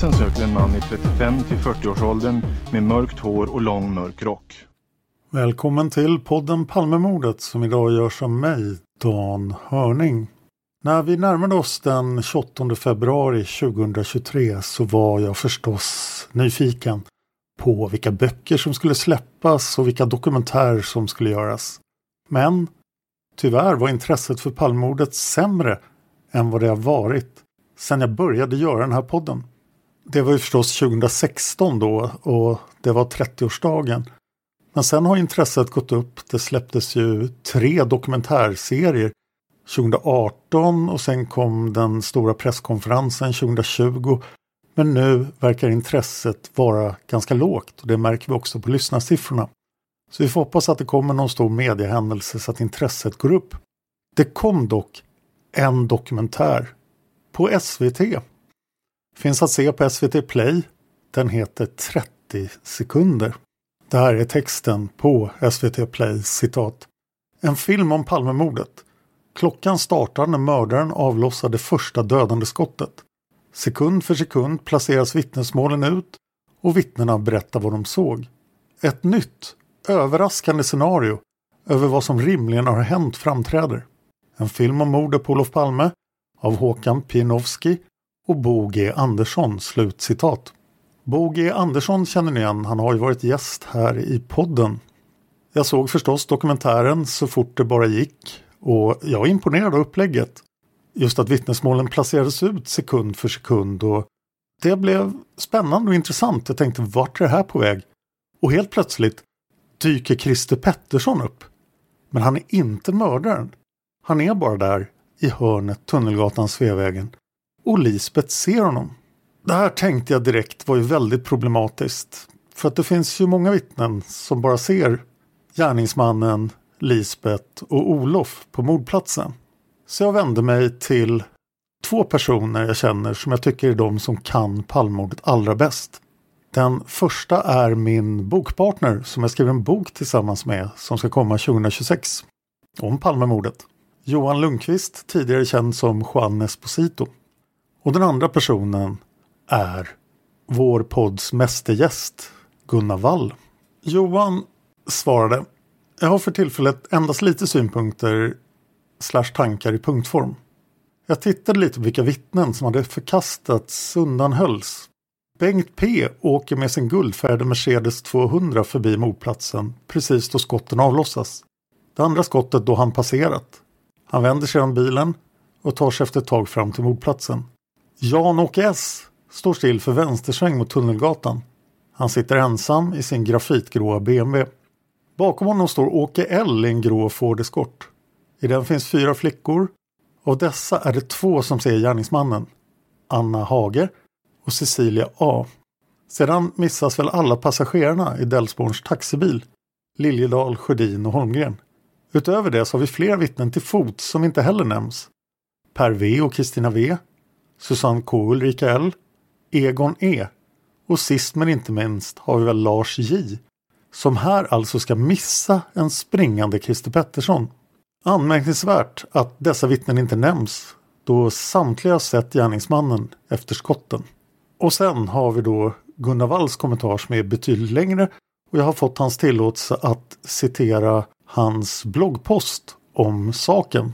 Polisen söker en man i 35 till 40-årsåldern med mörkt hår och lång mörk rock. Välkommen till podden Palmemordet som idag görs av mig, Dan Hörning. När vi närmade oss den 28 februari 2023 så var jag förstås nyfiken på vilka böcker som skulle släppas och vilka dokumentärer som skulle göras. Men tyvärr var intresset för Palmemordet sämre än vad det har varit sedan jag började göra den här podden. Det var ju förstås 2016 då och det var 30-årsdagen. Men sen har intresset gått upp. Det släpptes ju tre dokumentärserier 2018 och sen kom den stora presskonferensen 2020. Men nu verkar intresset vara ganska lågt och det märker vi också på lyssnarsiffrorna. Så vi får hoppas att det kommer någon stor mediehändelse så att intresset går upp. Det kom dock en dokumentär på SVT. Finns att se på SVT Play. Den heter 30 sekunder. Det här är texten på SVT Play, citat. En film om Palmemordet. Klockan startar när mördaren avlossar det första dödande skottet. Sekund för sekund placeras vittnesmålen ut och vittnena berättar vad de såg. Ett nytt, överraskande scenario över vad som rimligen har hänt framträder. En film om mordet på Olof Palme av Håkan Pienowski och Bo G Andersson. Slutcitat. Bo G Andersson känner ni igen, han har ju varit gäst här i podden. Jag såg förstås dokumentären så fort det bara gick och jag är imponerad av upplägget. Just att vittnesmålen placerades ut sekund för sekund och det blev spännande och intressant. Jag tänkte vart är det här på väg? Och helt plötsligt dyker Christer Pettersson upp. Men han är inte mördaren. Han är bara där i hörnet Tunnelgatan Sveavägen. Och Lisbeth ser honom. Det här tänkte jag direkt var ju väldigt problematiskt. För att det finns ju många vittnen som bara ser gärningsmannen, Lisbeth och Olof på mordplatsen. Så jag vände mig till två personer jag känner som jag tycker är de som kan Palmemordet allra bäst. Den första är min bokpartner som jag skriver en bok tillsammans med som ska komma 2026 om Palmemordet. Johan Lundqvist, tidigare känd som Juan Esposito. Och den andra personen är vår podds mästergäst Gunnar Wall. Johan svarade Jag har för tillfället endast lite synpunkter slash tankar i punktform. Jag tittade lite på vilka vittnen som hade förkastats undanhölls. Bengt P åker med sin guldfärgade Mercedes 200 förbi mordplatsen precis då skotten avlossas. Det andra skottet då han passerat. Han vänder sig om bilen och tar sig efter ett tag fram till mordplatsen. Jan-Åke S står still för vänstersväng mot Tunnelgatan. Han sitter ensam i sin grafitgråa BMW. Bakom honom står Åke L i en grå Ford Escort. I den finns fyra flickor. Av dessa är det två som ser gärningsmannen. Anna Hage och Cecilia A. Sedan missas väl alla passagerarna i Delsborns taxibil. Liljedal, Sjödin och Holmgren. Utöver det så har vi fler vittnen till fot som inte heller nämns. Per V och Kristina V. Susanne K och Ulrika L. Egon E. Och sist men inte minst har vi väl Lars J. Som här alltså ska missa en springande Christer Pettersson. Anmärkningsvärt att dessa vittnen inte nämns då samtliga sett gärningsmannen efter skotten. Och sen har vi då Gunnar Walls kommentar som är betydligt längre och jag har fått hans tillåtelse att citera hans bloggpost om saken.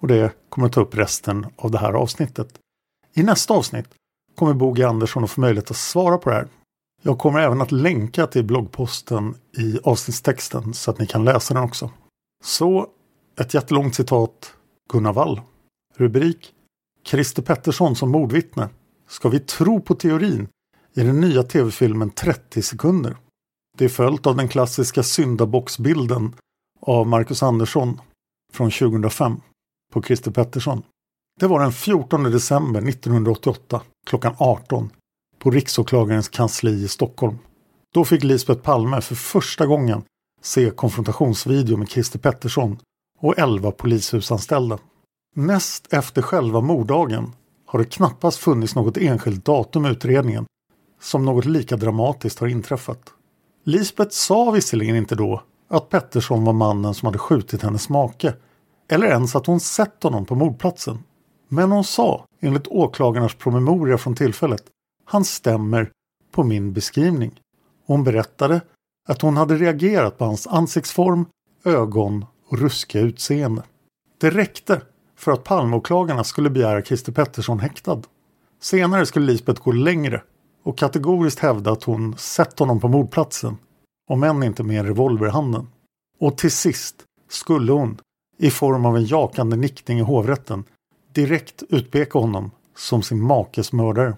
Och det kommer ta upp resten av det här avsnittet. I nästa avsnitt kommer Bo G. Andersson att få möjlighet att svara på det här. Jag kommer även att länka till bloggposten i avsnittstexten så att ni kan läsa den också. Så ett jättelångt citat Gunnar Wall. Rubrik Christer Pettersson som mordvittne. Ska vi tro på teorin i den nya tv-filmen 30 sekunder? Det är följt av den klassiska syndabocksbilden av Marcus Andersson från 2005 på Christer Pettersson. Det var den 14 december 1988 klockan 18 på riksåklagarens kansli i Stockholm. Då fick Lisbeth Palme för första gången se konfrontationsvideo med Christer Pettersson och 11 polishusanställda. Näst efter själva morddagen har det knappast funnits något enskilt datum i utredningen som något lika dramatiskt har inträffat. Lisbeth sa visserligen inte då att Pettersson var mannen som hade skjutit hennes make eller ens att hon sett honom på mordplatsen. Men hon sa, enligt åklagarnas promemoria från tillfället, han stämmer på min beskrivning. Hon berättade att hon hade reagerat på hans ansiktsform, ögon och ruskiga utseende. Det räckte för att Palmeåklagarna skulle begära Christer Pettersson häktad. Senare skulle Lisbeth gå längre och kategoriskt hävda att hon sett honom på mordplatsen, om än inte med en revolver i handen. Och till sist skulle hon, i form av en jakande nickning i hovrätten, direkt utpeka honom som sin makes mördare.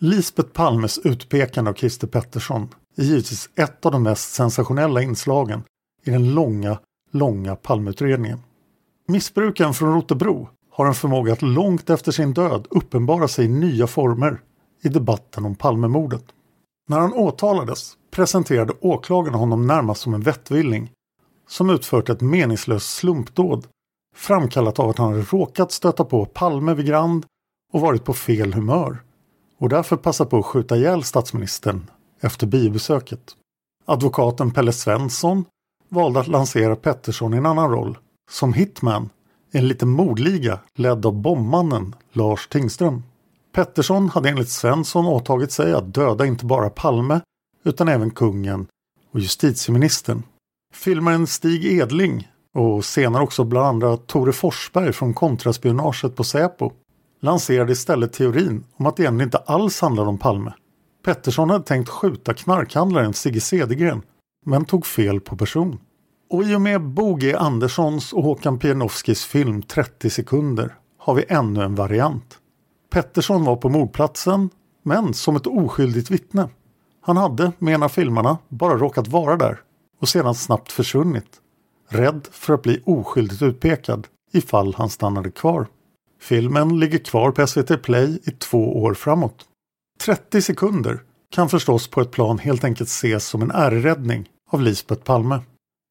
Lisbeth Palmes utpekande av Christer Pettersson är givetvis ett av de mest sensationella inslagen i den långa, långa Palmeutredningen. Missbrukaren från Rotebro har en förmåga att långt efter sin död uppenbara sig i nya former i debatten om Palmemordet. När han åtalades presenterade åklagarna honom närmast som en vettvilling som utfört ett meningslöst slumpdåd framkallat av att han råkat stöta på Palme vid Grand och varit på fel humör och därför passat på att skjuta ihjäl statsministern efter biobesöket. Advokaten Pelle Svensson valde att lansera Pettersson i en annan roll, som hitman i en liten mordliga ledd av bombmannen Lars Tingström. Pettersson hade enligt Svensson åtagit sig att döda inte bara Palme utan även kungen och justitieministern. Filmaren Stig Edling och senare också bland andra Tore Forsberg från kontraspionaget på Säpo lanserade istället teorin om att det egentligen inte alls handlade om Palme. Pettersson hade tänkt skjuta knarkhandlaren Sigge Cedergren men tog fel på person. Och i och med Bo G Anderssons och Håkan Pienowskis film 30 sekunder har vi ännu en variant. Pettersson var på mordplatsen men som ett oskyldigt vittne. Han hade, menar filmarna, bara råkat vara där och sedan snabbt försvunnit. Rädd för att bli oskyldigt utpekad ifall han stannade kvar. Filmen ligger kvar på SVT Play i två år framåt. 30 sekunder kan förstås på ett plan helt enkelt ses som en ärräddning av Lisbeth Palme.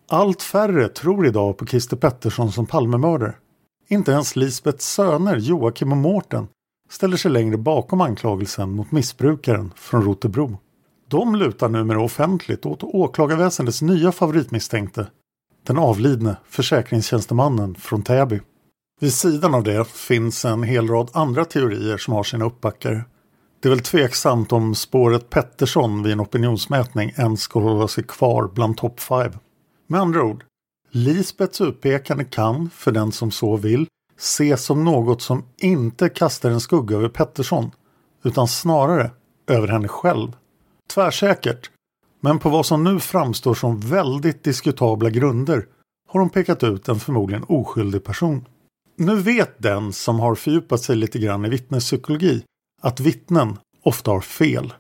Allt färre tror idag på Christer Pettersson som Palmemördare. Inte ens Lisbeths söner Joakim och Mårten ställer sig längre bakom anklagelsen mot missbrukaren från Rotebro. De lutar numera offentligt åt åklagarväsendets nya favoritmisstänkte, den avlidne försäkringstjänstemannen från Täby. Vid sidan av det finns en hel rad andra teorier som har sina uppbackare. Det är väl tveksamt om spåret Pettersson vid en opinionsmätning ens ska hålla sig kvar bland topp 5. Med andra ord, Lisbets utpekande kan, för den som så vill, ses som något som inte kastar en skugga över Pettersson, utan snarare över henne själv. Tvärsäkert, men på vad som nu framstår som väldigt diskutabla grunder har hon pekat ut en förmodligen oskyldig person. Nu vet den som har fördjupat sig lite grann i vittnespsykologi att vittnen ofta har fel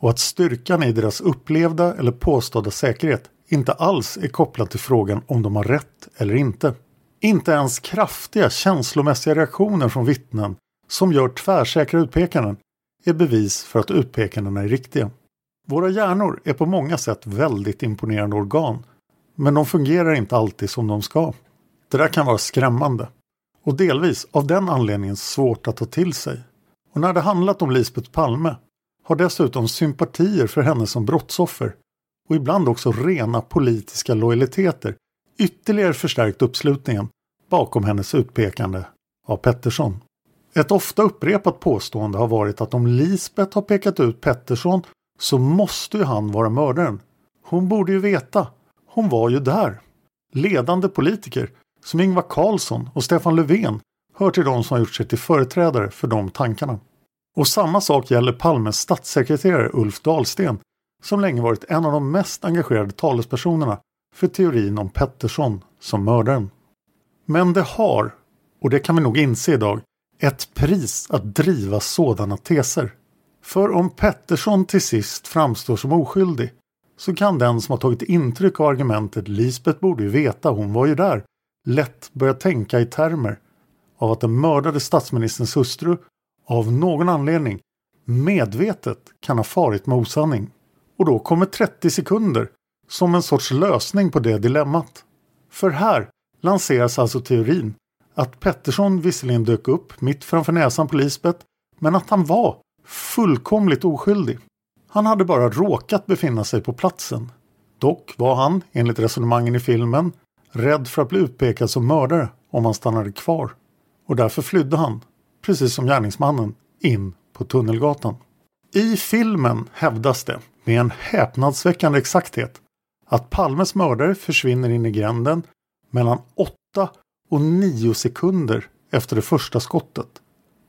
och att styrkan i deras upplevda eller påstådda säkerhet inte alls är kopplad till frågan om de har rätt eller inte. Inte ens kraftiga känslomässiga reaktioner från vittnen som gör tvärsäkra utpekanden är bevis för att utpekandena är riktiga. Våra hjärnor är på många sätt väldigt imponerande organ, men de fungerar inte alltid som de ska. Det där kan vara skrämmande och delvis av den anledningen svårt att ta till sig. Och när det handlat om Lisbeth Palme har dessutom sympatier för henne som brottsoffer och ibland också rena politiska lojaliteter ytterligare förstärkt uppslutningen bakom hennes utpekande av Pettersson. Ett ofta upprepat påstående har varit att om Lisbeth har pekat ut Pettersson så måste ju han vara mördaren. Hon borde ju veta. Hon var ju där. Ledande politiker som Ingvar Carlsson och Stefan Löfven hör till de som har gjort sig till företrädare för de tankarna. Och samma sak gäller Palmes statssekreterare Ulf Dahlsten som länge varit en av de mest engagerade talespersonerna för teorin om Pettersson som mördaren. Men det har, och det kan vi nog inse idag, ett pris att driva sådana teser. För om Pettersson till sist framstår som oskyldig så kan den som har tagit intryck av argumentet Lisbeth borde ju veta, hon var ju där, lätt börja tänka i termer av att den mördade statsministerns hustru av någon anledning medvetet kan ha farit med osanning. Och då kommer 30 sekunder som en sorts lösning på det dilemmat. För här lanseras alltså teorin att Pettersson visserligen dök upp mitt framför näsan på Lisbeth men att han var fullkomligt oskyldig. Han hade bara råkat befinna sig på platsen. Dock var han, enligt resonemangen i filmen, rädd för att bli utpekad som mördare om han stannade kvar. Och därför flydde han, precis som gärningsmannen, in på Tunnelgatan. I filmen hävdas det, med en häpnadsväckande exakthet, att Palmes mördare försvinner in i gränden mellan 8 och 9 sekunder efter det första skottet.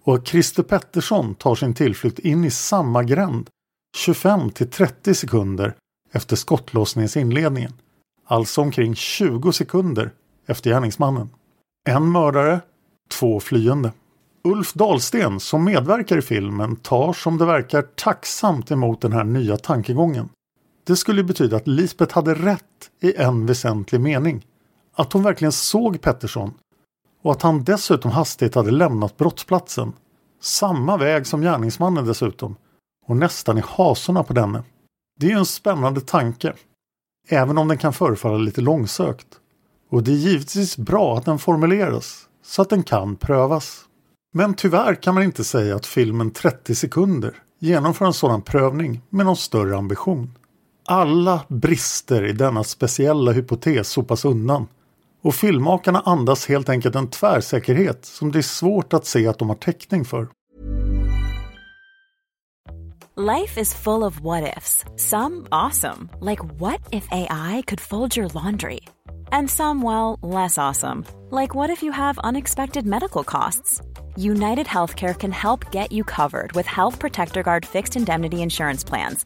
Och att Christer Pettersson tar sin tillflykt in i samma gränd 25 till 30 sekunder efter skottlossningsinledningen. Alltså omkring 20 sekunder efter gärningsmannen. En mördare, två flyende. Ulf Dahlsten som medverkar i filmen tar som det verkar tacksamt emot den här nya tankegången. Det skulle betyda att Lisbeth hade rätt i en väsentlig mening. Att hon verkligen såg Pettersson och att han dessutom hastigt hade lämnat brottsplatsen. Samma väg som gärningsmannen dessutom och nästan i hasorna på denne. Det är ju en spännande tanke, även om den kan förefalla lite långsökt. Och det är givetvis bra att den formuleras så att den kan prövas. Men tyvärr kan man inte säga att filmen 30 sekunder genomför en sådan prövning med någon större ambition. Alla brister i denna speciella hypotes sopas undan och filmmakarna andas helt enkelt en tvärsäkerhet som det är svårt att se att de har täckning för. Life is full of what ifs. Some awesome, like what if AI could fold your laundry? And some, well, less awesome, like what if you have unexpected medical costs? United Healthcare can help get you covered with Health Protector Guard fixed indemnity insurance plans.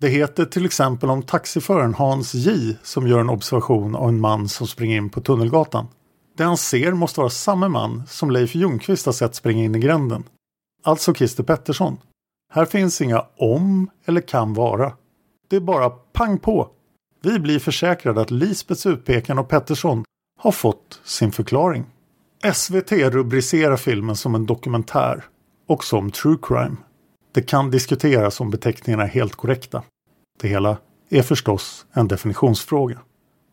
Det heter till exempel om taxiföraren Hans J som gör en observation av en man som springer in på Tunnelgatan. Det han ser måste vara samma man som Leif Ljungqvist har sett springa in i gränden. Alltså Christer Pettersson. Här finns inga om eller kan vara. Det är bara pang på. Vi blir försäkrade att Lisbets utpekan och Pettersson har fått sin förklaring. SVT rubricerar filmen som en dokumentär och som true crime. Det kan diskuteras om beteckningarna är helt korrekta. Det hela är förstås en definitionsfråga.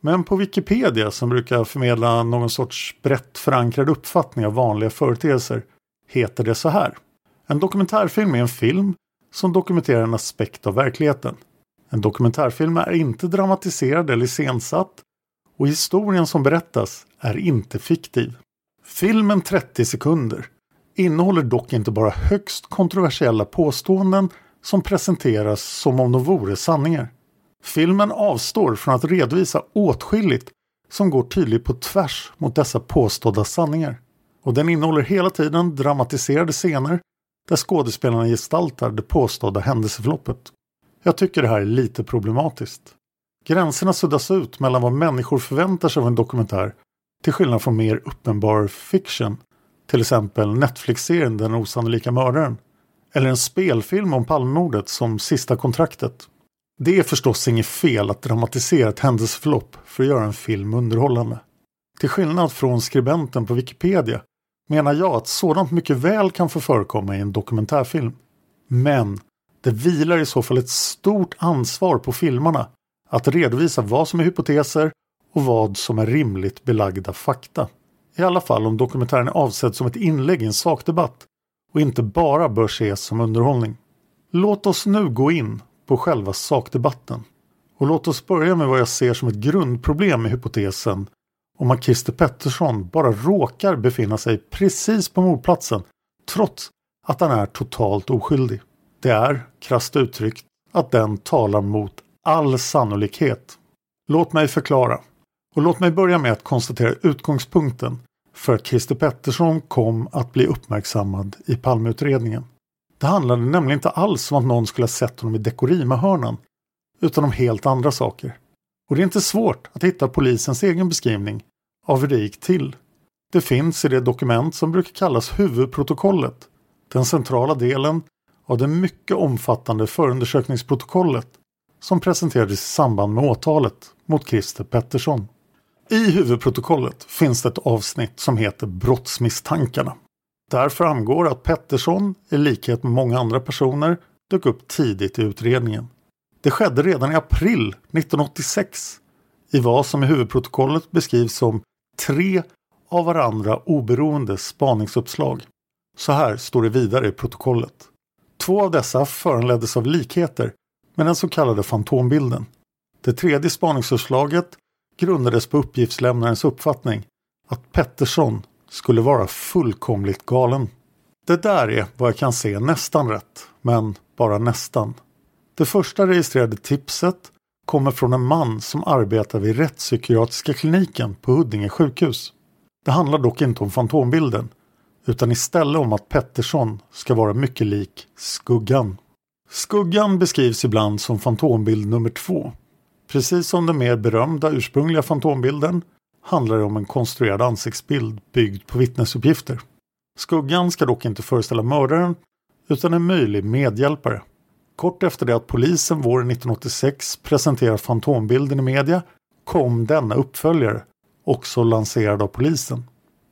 Men på Wikipedia som brukar förmedla någon sorts brett förankrad uppfattning av vanliga företeelser heter det så här. En dokumentärfilm är en film som dokumenterar en aspekt av verkligheten. En dokumentärfilm är inte dramatiserad eller iscensatt och historien som berättas är inte fiktiv. Filmen 30 sekunder innehåller dock inte bara högst kontroversiella påståenden som presenteras som om de vore sanningar. Filmen avstår från att redovisa åtskilligt som går tydligt på tvärs mot dessa påstådda sanningar. Och den innehåller hela tiden dramatiserade scener där skådespelarna gestaltar det påstådda händelseförloppet. Jag tycker det här är lite problematiskt. Gränserna suddas ut mellan vad människor förväntar sig av en dokumentär till skillnad från mer uppenbar fiction, till exempel Netflix-serien Den osannolika mördaren, eller en spelfilm om Palmemordet som Sista kontraktet. Det är förstås inget fel att dramatisera ett händelseförlopp för att göra en film underhållande. Till skillnad från skribenten på Wikipedia menar jag att sådant mycket väl kan få förekomma i en dokumentärfilm. Men det vilar i så fall ett stort ansvar på filmarna att redovisa vad som är hypoteser och vad som är rimligt belagda fakta. I alla fall om dokumentären är avsedd som ett inlägg i en sakdebatt och inte bara bör ses som underhållning. Låt oss nu gå in på själva sakdebatten. Och låt oss börja med vad jag ser som ett grundproblem med hypotesen om att Christer Pettersson bara råkar befinna sig precis på mordplatsen trots att han är totalt oskyldig. Det är, krasst uttryckt, att den talar mot all sannolikhet. Låt mig förklara. Och låt mig börja med att konstatera utgångspunkten för att Christer Pettersson kom att bli uppmärksammad i Palmeutredningen. Det handlade nämligen inte alls om att någon skulle ha sett honom i Dekorima-hörnan, utan om helt andra saker. Och det är inte svårt att hitta polisens egen beskrivning av hur det gick till. Det finns i det dokument som brukar kallas huvudprotokollet, den centrala delen av det mycket omfattande förundersökningsprotokollet som presenterades i samband med åtalet mot Christer Pettersson. I huvudprotokollet finns det ett avsnitt som heter Brottsmisstankarna. Där framgår att Pettersson, i likhet med många andra personer, dök upp tidigt i utredningen. Det skedde redan i april 1986 i vad som i huvudprotokollet beskrivs som tre av varandra oberoende spaningsuppslag. Så här står det vidare i protokollet. Två av dessa föranleddes av likheter med den så kallade fantombilden. Det tredje spaningsuppslaget grundades på uppgiftslämnarens uppfattning att Pettersson skulle vara fullkomligt galen. Det där är vad jag kan se nästan rätt, men bara nästan. Det första registrerade tipset kommer från en man som arbetar vid rättspsykiatriska kliniken på Huddinge sjukhus. Det handlar dock inte om fantombilden utan istället om att Pettersson ska vara mycket lik Skuggan. Skuggan beskrivs ibland som fantombild nummer två. Precis som den mer berömda ursprungliga fantombilden handlar det om en konstruerad ansiktsbild byggd på vittnesuppgifter. Skuggan ska dock inte föreställa mördaren utan en möjlig medhjälpare. Kort efter det att polisen våren 1986 presenterar fantombilden i media kom denna uppföljare, också lanserad av polisen.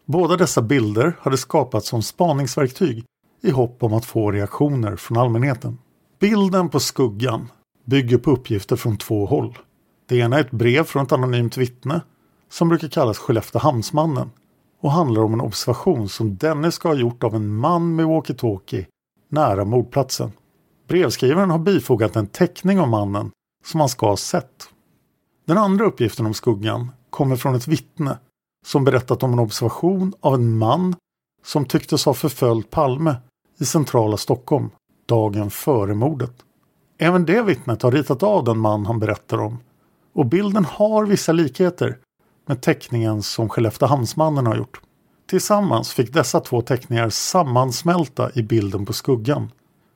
Båda dessa bilder hade skapats som spaningsverktyg i hopp om att få reaktioner från allmänheten. Bilden på skuggan bygger på uppgifter från två håll. Det ena är ett brev från ett anonymt vittne som brukar kallas Skelleftehamnsmannen och handlar om en observation som denne ska ha gjort av en man med walkie-talkie nära mordplatsen. Brevskrivaren har bifogat en teckning av mannen som han ska ha sett. Den andra uppgiften om skuggan kommer från ett vittne som berättat om en observation av en man som tycktes ha förföljt Palme i centrala Stockholm dagen före mordet. Även det vittnet har ritat av den man han berättar om och bilden har vissa likheter med teckningen som Skelleftehamnsmannen har gjort. Tillsammans fick dessa två teckningar sammansmälta i bilden på skuggan,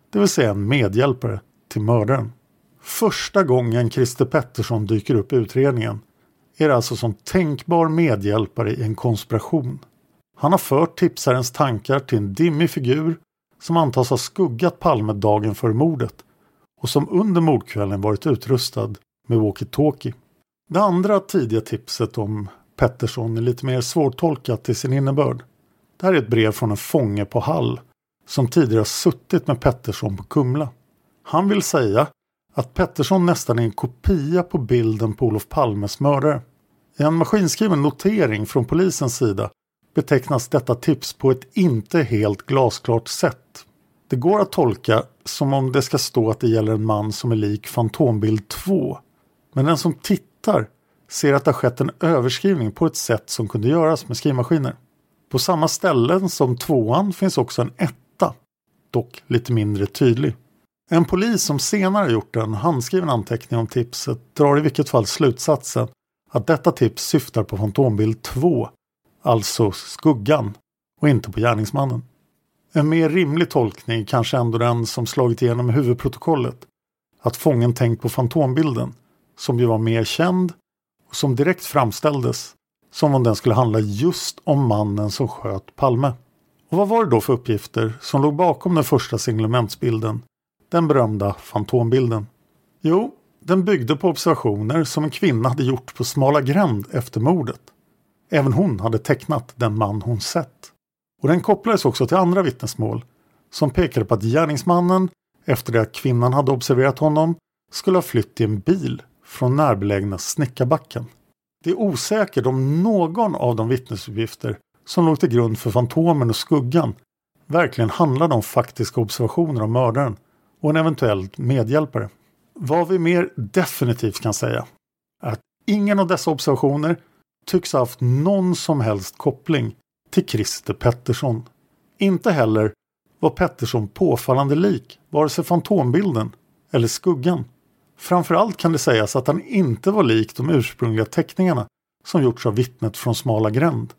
det vill säga en medhjälpare till mördaren. Första gången Christer Pettersson dyker upp i utredningen är det alltså som tänkbar medhjälpare i en konspiration. Han har fört tipsarens tankar till en dimmig figur som antas ha skuggat Palme dagen före mordet och som under mordkvällen varit utrustad med walkie-talkie. Det andra tidiga tipset om Pettersson är lite mer svårtolkat till sin innebörd. Det här är ett brev från en fånge på Hall som tidigare suttit med Pettersson på Kumla. Han vill säga att Pettersson nästan är en kopia på bilden på Olof Palmes mördare. I en maskinskriven notering från polisens sida betecknas detta tips på ett inte helt glasklart sätt. Det går att tolka som om det ska stå att det gäller en man som är lik Fantombild 2. Men den som tittar ser att det har skett en överskrivning på ett sätt som kunde göras med skrivmaskiner. På samma ställen som tvåan finns också en etta, dock lite mindre tydlig. En polis som senare gjort en handskriven anteckning om tipset drar i vilket fall slutsatsen att detta tips syftar på Fantombild 2, alltså skuggan, och inte på gärningsmannen. En mer rimlig tolkning kanske ändå den som slagit igenom i huvudprotokollet, att fången tänkt på Fantombilden, som ju var mer känd och som direkt framställdes som om den skulle handla just om mannen som sköt Palme. Och vad var det då för uppgifter som låg bakom den första singlementsbilden? den berömda Fantombilden? Jo, den byggde på observationer som en kvinna hade gjort på Smala gränd efter mordet. Även hon hade tecknat den man hon sett. Och den kopplades också till andra vittnesmål som pekade på att gärningsmannen, efter det att kvinnan hade observerat honom, skulle ha flytt i en bil från närbelägna Snickarbacken. Det är osäkert om någon av de vittnesuppgifter som låg till grund för Fantomen och Skuggan verkligen handlade om faktiska observationer av mördaren och en eventuell medhjälpare. Vad vi mer definitivt kan säga är att ingen av dessa observationer tycks ha haft någon som helst koppling till Christer Pettersson. Inte heller var Pettersson påfallande lik vare sig Fantombilden eller Skuggan. Framförallt kan det sägas att han inte var lik de ursprungliga teckningarna som gjorts av vittnet från Smala gränd.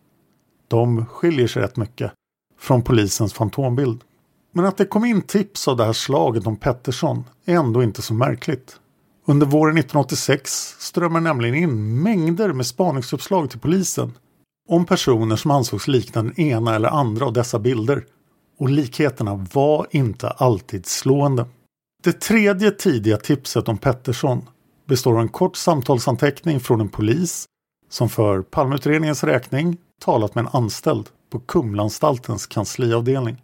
De skiljer sig rätt mycket från polisens fantombild. Men att det kom in tips av det här slaget om Pettersson är ändå inte så märkligt. Under våren 1986 strömmar nämligen in mängder med spaningsuppslag till polisen om personer som ansågs likna den ena eller andra av dessa bilder. Och likheterna var inte alltid slående. Det tredje tidiga tipset om Pettersson består av en kort samtalsanteckning från en polis som för Palmeutredningens räkning talat med en anställd på Kumlaanstaltens kansliavdelning.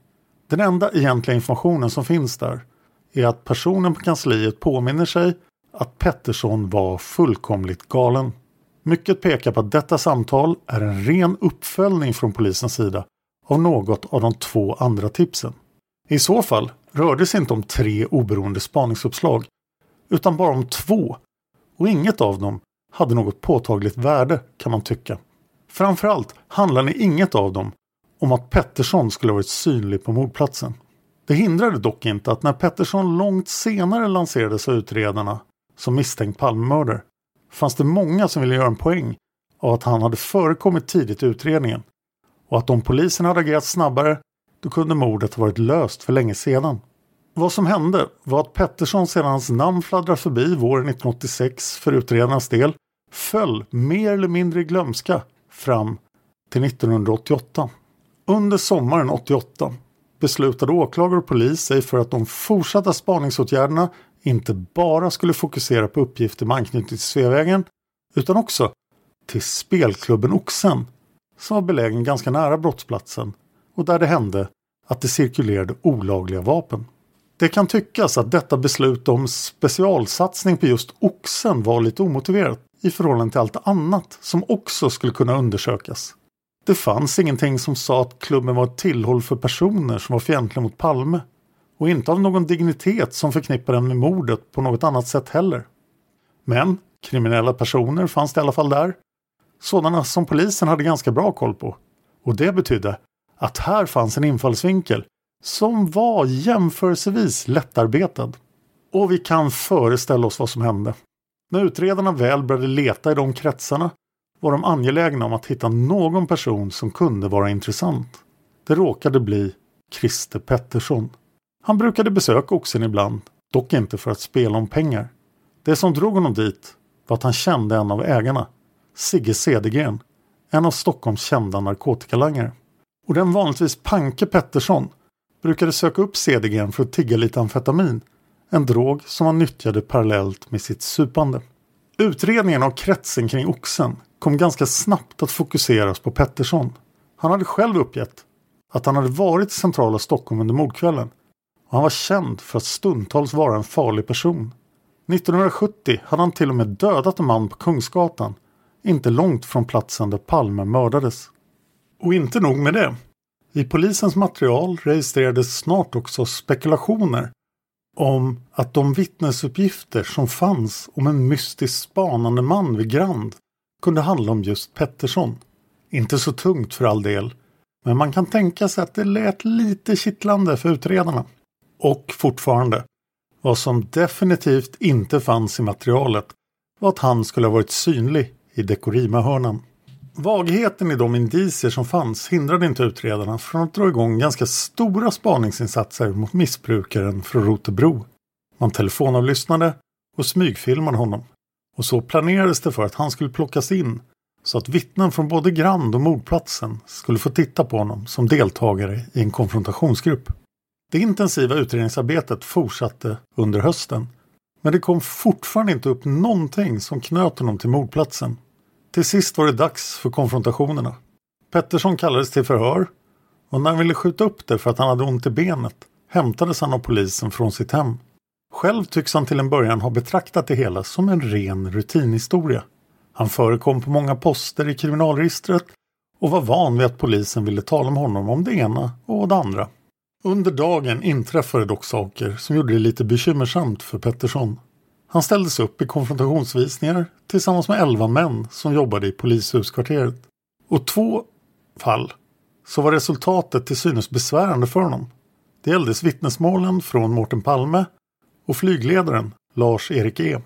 Den enda egentliga informationen som finns där är att personen på kansliet påminner sig att Pettersson var fullkomligt galen. Mycket pekar på att detta samtal är en ren uppföljning från polisens sida av något av de två andra tipsen. I så fall rörde det sig inte om tre oberoende spaningsuppslag utan bara om två och inget av dem hade något påtagligt värde kan man tycka. Framförallt handlade inget av dem om att Pettersson skulle varit synlig på mordplatsen. Det hindrade dock inte att när Pettersson långt senare lanserades av utredarna som misstänkt Palmemördare fanns det många som ville göra en poäng av att han hade förekommit tidigt i utredningen och att om polisen hade agerat snabbare då kunde mordet ha varit löst för länge sedan. Vad som hände var att Pettersson sedan hans namn fladdrade förbi våren 1986 för utredarnas del föll mer eller mindre i glömska fram till 1988. Under sommaren 88 beslutade åklagare och polis sig för att de fortsatta spaningsåtgärderna inte bara skulle fokusera på uppgifter med anknytning till Sveavägen utan också till spelklubben Oxen som var belägen ganska nära brottsplatsen och där det hände att det cirkulerade olagliga vapen. Det kan tyckas att detta beslut om specialsatsning på just Oxen var lite omotiverat i förhållande till allt annat som också skulle kunna undersökas. Det fanns ingenting som sa att klubben var ett tillhåll för personer som var fientliga mot Palme och inte av någon dignitet som förknippar den med mordet på något annat sätt heller. Men kriminella personer fanns det i alla fall där. Sådana som polisen hade ganska bra koll på. Och det betydde att här fanns en infallsvinkel som var jämförelsevis lättarbetad. Och vi kan föreställa oss vad som hände. När utredarna väl började leta i de kretsarna var de angelägna om att hitta någon person som kunde vara intressant. Det råkade bli Christer Pettersson. Han brukade besöka Oxen ibland, dock inte för att spela om pengar. Det som drog honom dit var att han kände en av ägarna, Sigge Cedergren, en av Stockholms kända narkotikalangare. Och den vanligtvis Panke Pettersson brukade söka upp Cedergren för att tigga lite amfetamin, en drog som han nyttjade parallellt med sitt supande. Utredningen av kretsen kring Oxen kom ganska snabbt att fokuseras på Pettersson. Han hade själv uppgett att han hade varit i centrala Stockholm under mordkvällen och han var känd för att stundtals vara en farlig person. 1970 hade han till och med dödat en man på Kungsgatan, inte långt från platsen där Palme mördades. Och inte nog med det. I polisens material registrerades snart också spekulationer om att de vittnesuppgifter som fanns om en mystisk spanande man vid Grand kunde handla om just Pettersson. Inte så tungt för all del, men man kan tänka sig att det lät lite kittlande för utredarna. Och fortfarande, vad som definitivt inte fanns i materialet var att han skulle ha varit synlig i Dekorima-hörnan. Vagheten i de indicier som fanns hindrade inte utredarna från att dra igång ganska stora spaningsinsatser mot missbrukaren från Rotebro. Man telefonavlyssnade och smygfilmade honom. Och så planerades det för att han skulle plockas in så att vittnen från både Grand och mordplatsen skulle få titta på honom som deltagare i en konfrontationsgrupp. Det intensiva utredningsarbetet fortsatte under hösten. Men det kom fortfarande inte upp någonting som knöt honom till mordplatsen. Till sist var det dags för konfrontationerna. Pettersson kallades till förhör och när han ville skjuta upp det för att han hade ont i benet hämtades han av polisen från sitt hem. Själv tycks han till en början ha betraktat det hela som en ren rutinhistoria. Han förekom på många poster i kriminalregistret och var van vid att polisen ville tala med honom om det ena och det andra. Under dagen inträffade dock saker som gjorde det lite bekymmersamt för Pettersson. Han ställdes upp i konfrontationsvisningar tillsammans med elva män som jobbade i polishuskvarteret. Och två fall så var resultatet till synes besvärande för honom. Det gälldes vittnesmålen från Mårten Palme och flygledaren Lars-Erik E.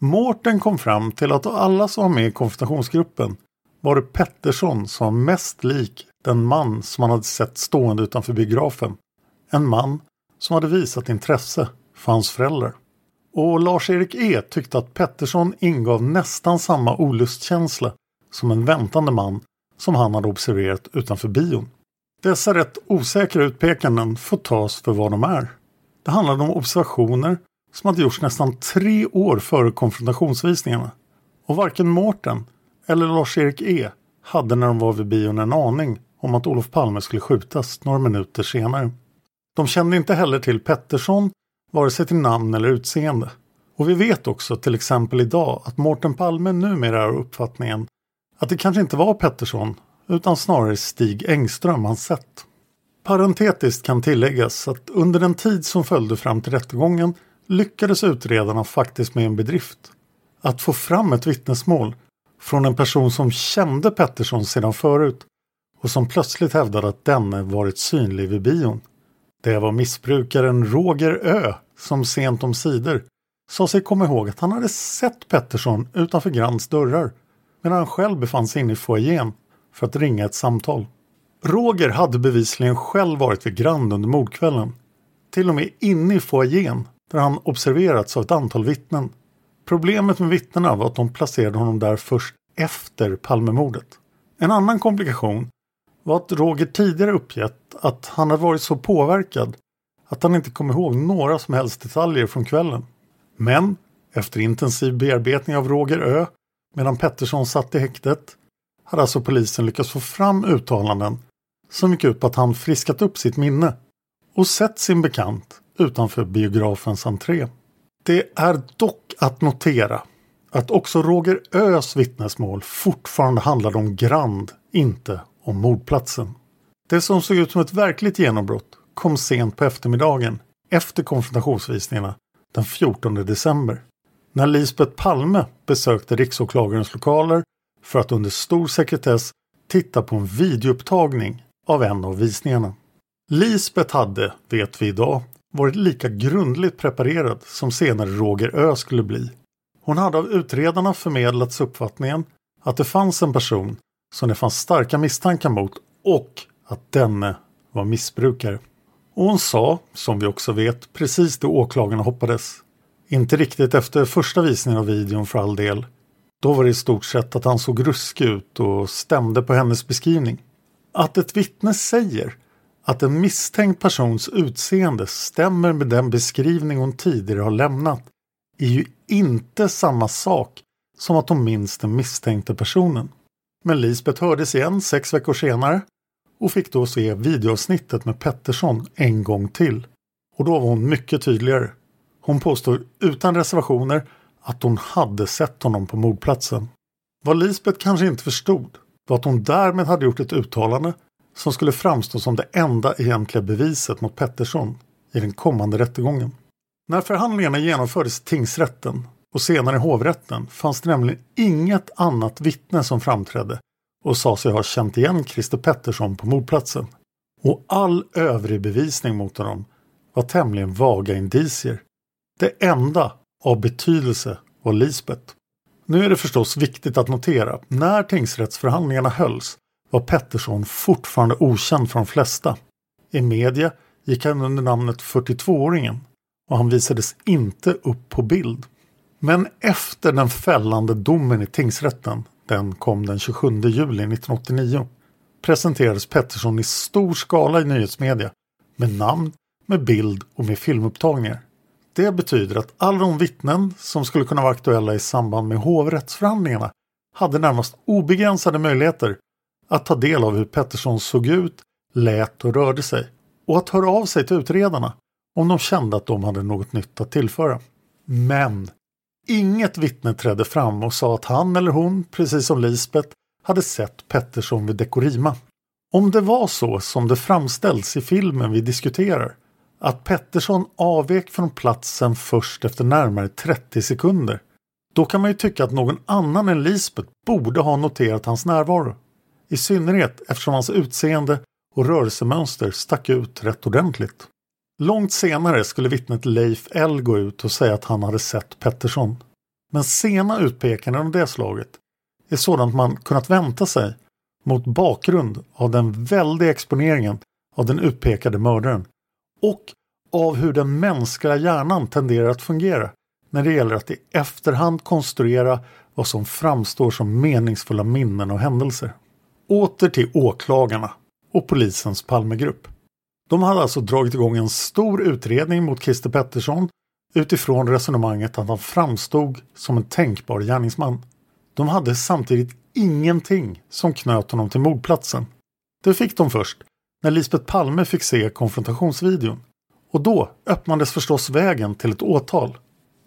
Mårten kom fram till att av alla som var med i konfrontationsgruppen var det Pettersson som var mest lik den man som han hade sett stående utanför biografen. En man som hade visat intresse för hans föräldrar. Och Lars-Erik E tyckte att Pettersson ingav nästan samma olustkänsla som en väntande man som han hade observerat utanför bion. Dessa rätt osäkra utpekanden får tas för vad de är. Det handlade om observationer som hade gjorts nästan tre år före konfrontationsvisningarna. Och varken Mårten eller Lars-Erik E hade när de var vid bion en aning om att Olof Palme skulle skjutas några minuter senare. De kände inte heller till Pettersson vare sig till namn eller utseende. Och vi vet också till exempel idag att Mårten Palme numera har uppfattningen att det kanske inte var Pettersson utan snarare Stig Engström han sett. Parentetiskt kan tilläggas att under den tid som följde fram till rättegången lyckades utredarna faktiskt med en bedrift. Att få fram ett vittnesmål från en person som kände Pettersson sedan förut och som plötsligt hävdade att denne varit synlig vid bion. Det var missbrukaren Roger Ö som sent om sidor sa sig komma ihåg att han hade sett Pettersson utanför Grands dörrar medan han själv befann sig inne i foajén för att ringa ett samtal. Roger hade bevisligen själv varit vid Grand under mordkvällen. Till och med inne i foajén där han observerats av ett antal vittnen. Problemet med vittnena var att de placerade honom där först efter Palmemordet. En annan komplikation var att Roger tidigare uppgett att han hade varit så påverkad att han inte kom ihåg några som helst detaljer från kvällen. Men efter intensiv bearbetning av Roger Ö medan Pettersson satt i häktet hade alltså polisen lyckats få fram uttalanden som gick ut på att han friskat upp sitt minne och sett sin bekant utanför biografens entré. Det är dock att notera att också Roger Ös vittnesmål fortfarande handlade om Grand, inte om mordplatsen. Det som såg ut som ett verkligt genombrott kom sent på eftermiddagen efter konfrontationsvisningarna den 14 december. När Lisbeth Palme besökte riksåklagarens lokaler för att under stor sekretess titta på en videoupptagning av en av visningarna. Lisbeth hade, vet vi idag, varit lika grundligt preparerad som senare Roger Ö skulle bli. Hon hade av utredarna förmedlats uppfattningen att det fanns en person som det fanns starka misstankar mot och att denne var missbrukare. Och hon sa, som vi också vet, precis det åklagarna hoppades. Inte riktigt efter första visningen av videon för all del. Då var det i stort sett att han såg ruskig ut och stämde på hennes beskrivning. Att ett vittne säger att en misstänkt persons utseende stämmer med den beskrivning hon tidigare har lämnat är ju inte samma sak som att hon minns den misstänkte personen. Men Lisbeth hördes igen sex veckor senare och fick då se videoavsnittet med Pettersson en gång till. Och då var hon mycket tydligare. Hon påstår utan reservationer att hon hade sett honom på mordplatsen. Vad Lisbeth kanske inte förstod var att hon därmed hade gjort ett uttalande som skulle framstå som det enda egentliga beviset mot Pettersson i den kommande rättegången. När förhandlingarna genomfördes i tingsrätten och senare i hovrätten fanns det nämligen inget annat vittne som framträdde och sa sig ha känt igen Christer Pettersson på mordplatsen. Och all övrig bevisning mot honom var tämligen vaga indicier. Det enda av betydelse var Lisbet. Nu är det förstås viktigt att notera att när tingsrättsförhandlingarna hölls var Pettersson fortfarande okänd för de flesta. I media gick han under namnet 42-åringen och han visades inte upp på bild. Men efter den fällande domen i tingsrätten, den kom den 27 juli 1989, presenterades Pettersson i stor skala i nyhetsmedia med namn, med bild och med filmupptagningar. Det betyder att alla de vittnen som skulle kunna vara aktuella i samband med hovrättsförhandlingarna hade närmast obegränsade möjligheter att ta del av hur Pettersson såg ut, lät och rörde sig och att höra av sig till utredarna om de kände att de hade något nytt att tillföra. Men inget vittne trädde fram och sa att han eller hon, precis som Lisbeth, hade sett Pettersson vid Dekorima. Om det var så som det framställs i filmen vi diskuterar, att Pettersson avvek från platsen först efter närmare 30 sekunder, då kan man ju tycka att någon annan än Lisbeth borde ha noterat hans närvaro. I synnerhet eftersom hans utseende och rörelsemönster stack ut rätt ordentligt. Långt senare skulle vittnet Leif L gå ut och säga att han hade sett Pettersson. Men sena utpekanden av det slaget är sådant man kunnat vänta sig mot bakgrund av den väldiga exponeringen av den utpekade mördaren och av hur den mänskliga hjärnan tenderar att fungera när det gäller att i efterhand konstruera vad som framstår som meningsfulla minnen och händelser. Åter till åklagarna och polisens Palmegrupp. De hade alltså dragit igång en stor utredning mot Christer Pettersson utifrån resonemanget att han framstod som en tänkbar gärningsman. De hade samtidigt ingenting som knöt honom till mordplatsen. Det fick de först när Lisbeth Palme fick se konfrontationsvideon. Och då öppnades förstås vägen till ett åtal.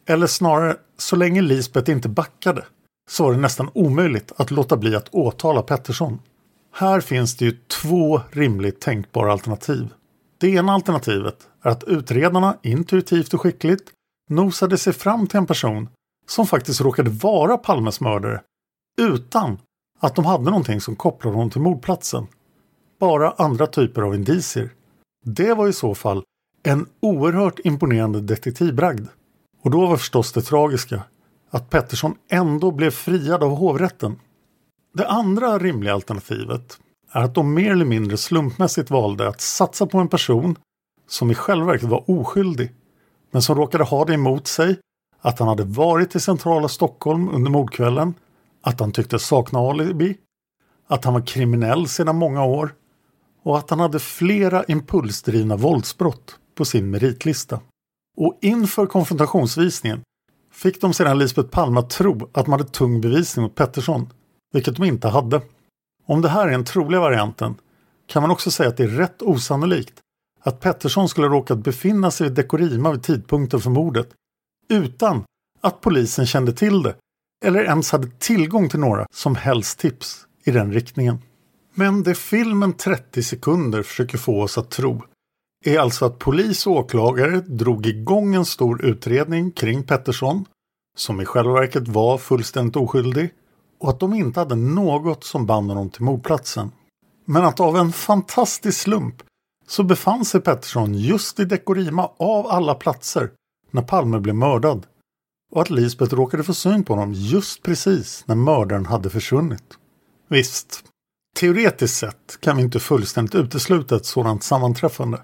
Eller snarare, så länge Lisbeth inte backade så var det nästan omöjligt att låta bli att åtala Pettersson. Här finns det ju två rimligt tänkbara alternativ. Det ena alternativet är att utredarna intuitivt och skickligt nosade sig fram till en person som faktiskt råkade vara Palmes mördare utan att de hade någonting som kopplade honom till mordplatsen. Bara andra typer av indicier. Det var i så fall en oerhört imponerande detektivbragd. Och då var förstås det tragiska att Pettersson ändå blev friad av hovrätten. Det andra rimliga alternativet är att de mer eller mindre slumpmässigt valde att satsa på en person som i själva verket var oskyldig men som råkade ha det emot sig att han hade varit i centrala Stockholm under mordkvällen, att han tyckte sakna alibi, att han var kriminell sedan många år och att han hade flera impulsdrivna våldsbrott på sin meritlista. Och inför konfrontationsvisningen fick de sedan Lisbeth Palme att tro att de hade tung bevisning mot Pettersson, vilket de inte hade. Om det här är den troliga varianten kan man också säga att det är rätt osannolikt att Pettersson skulle råkat befinna sig vid Dekorima vid tidpunkten för mordet utan att polisen kände till det eller ens hade tillgång till några som helst tips i den riktningen. Men det filmen 30 sekunder försöker få oss att tro är alltså att polis och åklagare drog igång en stor utredning kring Pettersson som i själva verket var fullständigt oskyldig och att de inte hade något som band honom till mordplatsen. Men att av en fantastisk slump så befann sig Pettersson just i Dekorima av alla platser när Palme blev mördad och att Lisbeth råkade få syn på honom just precis när mördaren hade försvunnit. Visst, teoretiskt sett kan vi inte fullständigt utesluta ett sådant sammanträffande.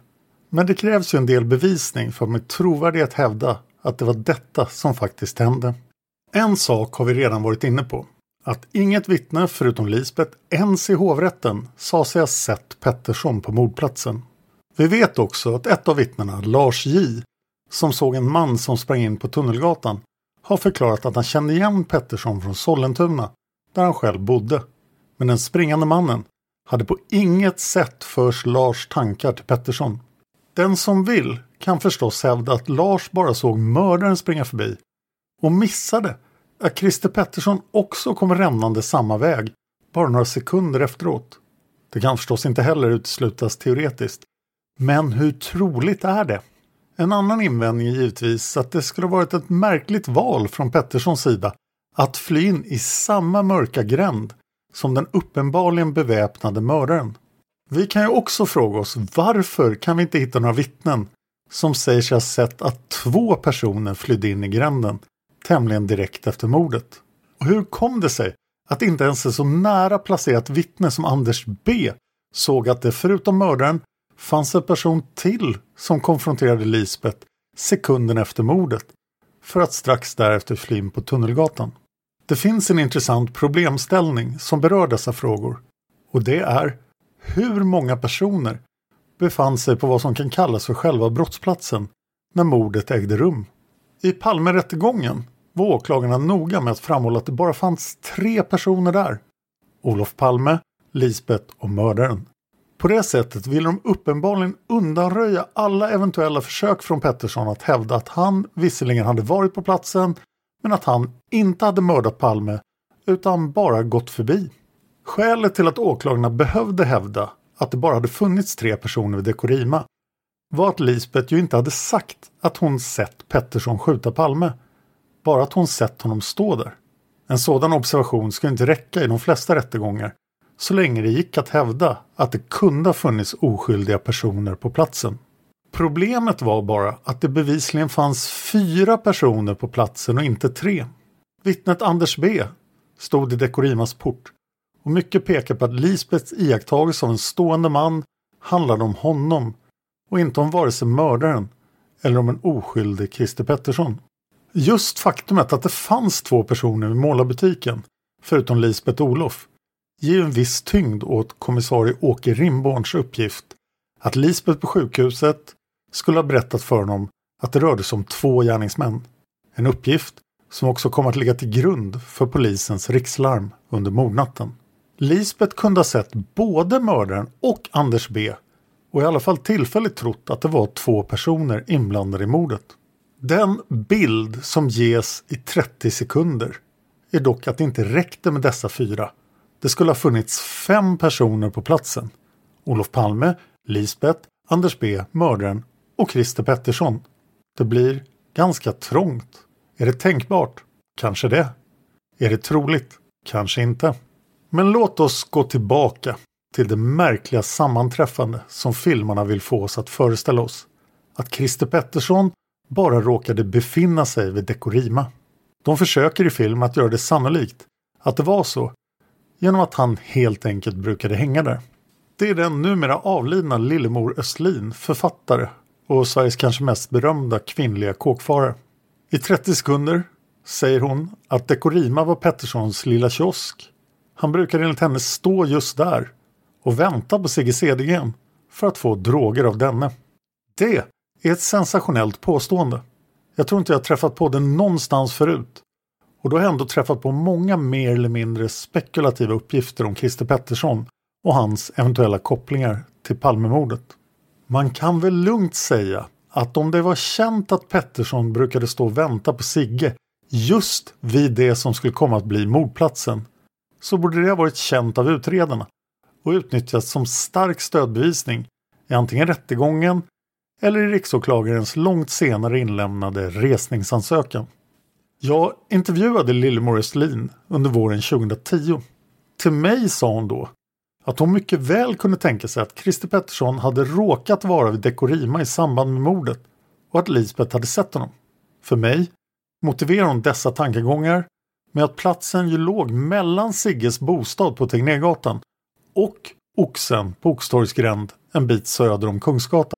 Men det krävs ju en del bevisning för att med trovärdighet hävda att det var detta som faktiskt hände. En sak har vi redan varit inne på. Att inget vittne förutom Lisbeth ens i hovrätten sa sig ha sett Pettersson på mordplatsen. Vi vet också att ett av vittnena, Lars J, som såg en man som sprang in på Tunnelgatan, har förklarat att han kände igen Pettersson från Sollentuna, där han själv bodde. Men den springande mannen hade på inget sätt förs Lars tankar till Pettersson. Den som vill kan förstås hävda att Lars bara såg mördaren springa förbi och missade att Christer Pettersson också kom rännande samma väg bara några sekunder efteråt. Det kan förstås inte heller uteslutas teoretiskt. Men hur troligt är det? En annan invändning är givetvis att det skulle varit ett märkligt val från Petterssons sida att fly in i samma mörka gränd som den uppenbarligen beväpnade mördaren. Vi kan ju också fråga oss varför kan vi inte hitta några vittnen som säger sig ha sett att två personer flydde in i gränden tämligen direkt efter mordet. Och hur kom det sig att inte ens ett så nära placerat vittne som Anders B såg att det förutom mördaren fanns en person till som konfronterade Lisbeth sekunden efter mordet för att strax därefter fly in på Tunnelgatan. Det finns en intressant problemställning som berör dessa frågor och det är hur många personer befann sig på vad som kan kallas för själva brottsplatsen när mordet ägde rum. I Palmerättegången var åklagarna noga med att framhålla att det bara fanns tre personer där. Olof Palme, Lisbeth och mördaren. På det sättet ville de uppenbarligen undanröja alla eventuella försök från Pettersson att hävda att han visserligen hade varit på platsen men att han inte hade mördat Palme utan bara gått förbi. Skälet till att åklagarna behövde hävda att det bara hade funnits tre personer vid Dekorima var att Lisbeth ju inte hade sagt att hon sett Pettersson skjuta Palme. Bara att hon sett honom stå där. En sådan observation skulle inte räcka i de flesta rättegångar så länge det gick att hävda att det kunde ha funnits oskyldiga personer på platsen. Problemet var bara att det bevisligen fanns fyra personer på platsen och inte tre. Vittnet Anders B stod i Dekorimas port och mycket pekar på att Lisbeths iakttagelse av en stående man handlade om honom och inte om vare sig mördaren eller om en oskyldig Christer Pettersson. Just faktumet att det fanns två personer vid målarbutiken, förutom Lisbeth Olof, ger en viss tyngd åt kommissarie Åke Rimborns uppgift att Lisbeth på sjukhuset skulle ha berättat för honom att det rörde sig om två gärningsmän. En uppgift som också kom att ligga till grund för polisens rikslarm under mordnatten. Lisbeth kunde ha sett både mördaren och Anders B och i alla fall tillfälligt trott att det var två personer inblandade i mordet. Den bild som ges i 30 sekunder är dock att det inte räckte med dessa fyra. Det skulle ha funnits fem personer på platsen. Olof Palme, Lisbeth, Anders B, mördaren och Christer Pettersson. Det blir ganska trångt. Är det tänkbart? Kanske det. Är det troligt? Kanske inte. Men låt oss gå tillbaka till det märkliga sammanträffande som filmarna vill få oss att föreställa oss. Att Christer Pettersson bara råkade befinna sig vid Dekorima. De försöker i film att göra det sannolikt att det var så genom att han helt enkelt brukade hänga där. Det är den numera avlidna Lillemor Östlin, författare och Sveriges kanske mest berömda kvinnliga kåkfarare. I 30 sekunder säger hon att Dekorima var Petterssons lilla kiosk. Han brukade enligt henne stå just där och vänta på Sigge Cedergren för att få droger av denne. Det är ett sensationellt påstående. Jag tror inte jag träffat på det någonstans förut. Och då har jag ändå träffat på många mer eller mindre spekulativa uppgifter om Christer Pettersson och hans eventuella kopplingar till Palmemordet. Man kan väl lugnt säga att om det var känt att Pettersson brukade stå och vänta på Sigge just vid det som skulle komma att bli mordplatsen så borde det ha varit känt av utredarna och utnyttjats som stark stödbevisning i antingen rättegången eller i riksåklagarens långt senare inlämnade resningsansökan. Jag intervjuade Lillemor Östlin under våren 2010. Till mig sa hon då att hon mycket väl kunde tänka sig att Christer Pettersson hade råkat vara vid Dekorima i samband med mordet och att Lisbeth hade sett honom. För mig motiverar hon dessa tankegångar med att platsen ju låg mellan Sigges bostad på Tegnérgatan och Oxen på Oxtorgsgränd en bit söder om Kungsgatan.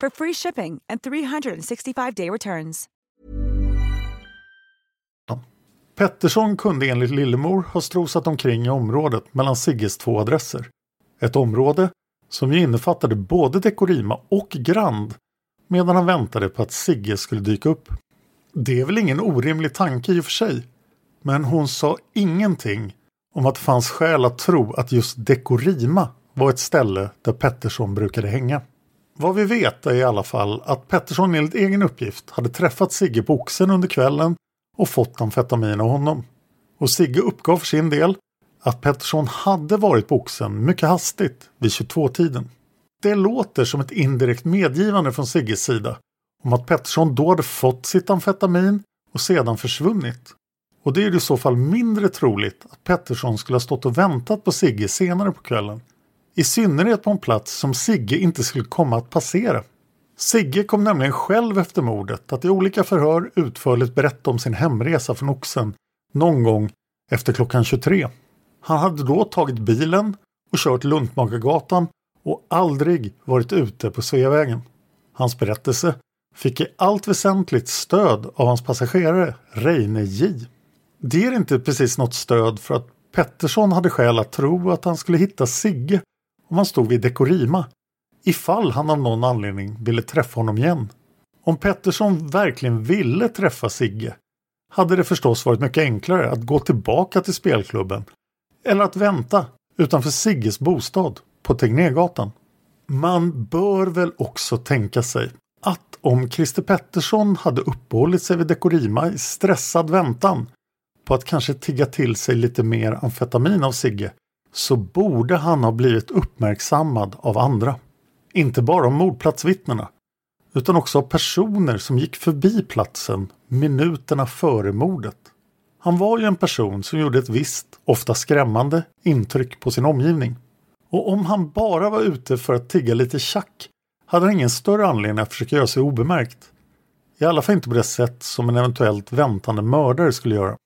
for free shipping and 365-day returns. Pettersson kunde enligt Lillemor ha strosat omkring i området mellan Sigges två adresser. Ett område som ju innefattade både Dekorima och Grand medan han väntade på att Sigge skulle dyka upp. Det är väl ingen orimlig tanke i och för sig, men hon sa ingenting om att det fanns skäl att tro att just Dekorima var ett ställe där Pettersson brukade hänga. Vad vi vet är i alla fall att Pettersson enligt egen uppgift hade träffat Sigge på Oxen under kvällen och fått amfetamin av honom. Och Sigge uppgav för sin del att Pettersson hade varit på Oxen mycket hastigt vid 22-tiden. Det låter som ett indirekt medgivande från Sigges sida om att Pettersson då hade fått sitt amfetamin och sedan försvunnit. Och det är i så fall mindre troligt att Pettersson skulle ha stått och väntat på Sigge senare på kvällen. I synnerhet på en plats som Sigge inte skulle komma att passera. Sigge kom nämligen själv efter mordet att i olika förhör utförligt berätta om sin hemresa från Oxen någon gång efter klockan 23. Han hade då tagit bilen och kört Luntmakargatan och aldrig varit ute på Sveavägen. Hans berättelse fick i allt väsentligt stöd av hans passagerare Reine J. Det är inte precis något stöd för att Pettersson hade skäl att tro att han skulle hitta Sigge om han stod vid Dekorima ifall han av någon anledning ville träffa honom igen. Om Pettersson verkligen ville träffa Sigge hade det förstås varit mycket enklare att gå tillbaka till spelklubben eller att vänta utanför Sigges bostad på Tegnérgatan. Man bör väl också tänka sig att om Christer Pettersson hade uppehållit sig vid Dekorima i stressad väntan på att kanske tigga till sig lite mer amfetamin av Sigge så borde han ha blivit uppmärksammad av andra. Inte bara av mordplatsvittnena utan också av personer som gick förbi platsen minuterna före mordet. Han var ju en person som gjorde ett visst, ofta skrämmande, intryck på sin omgivning. Och om han bara var ute för att tigga lite tjack hade han ingen större anledning att försöka göra sig obemärkt. I alla fall inte på det sätt som en eventuellt väntande mördare skulle göra.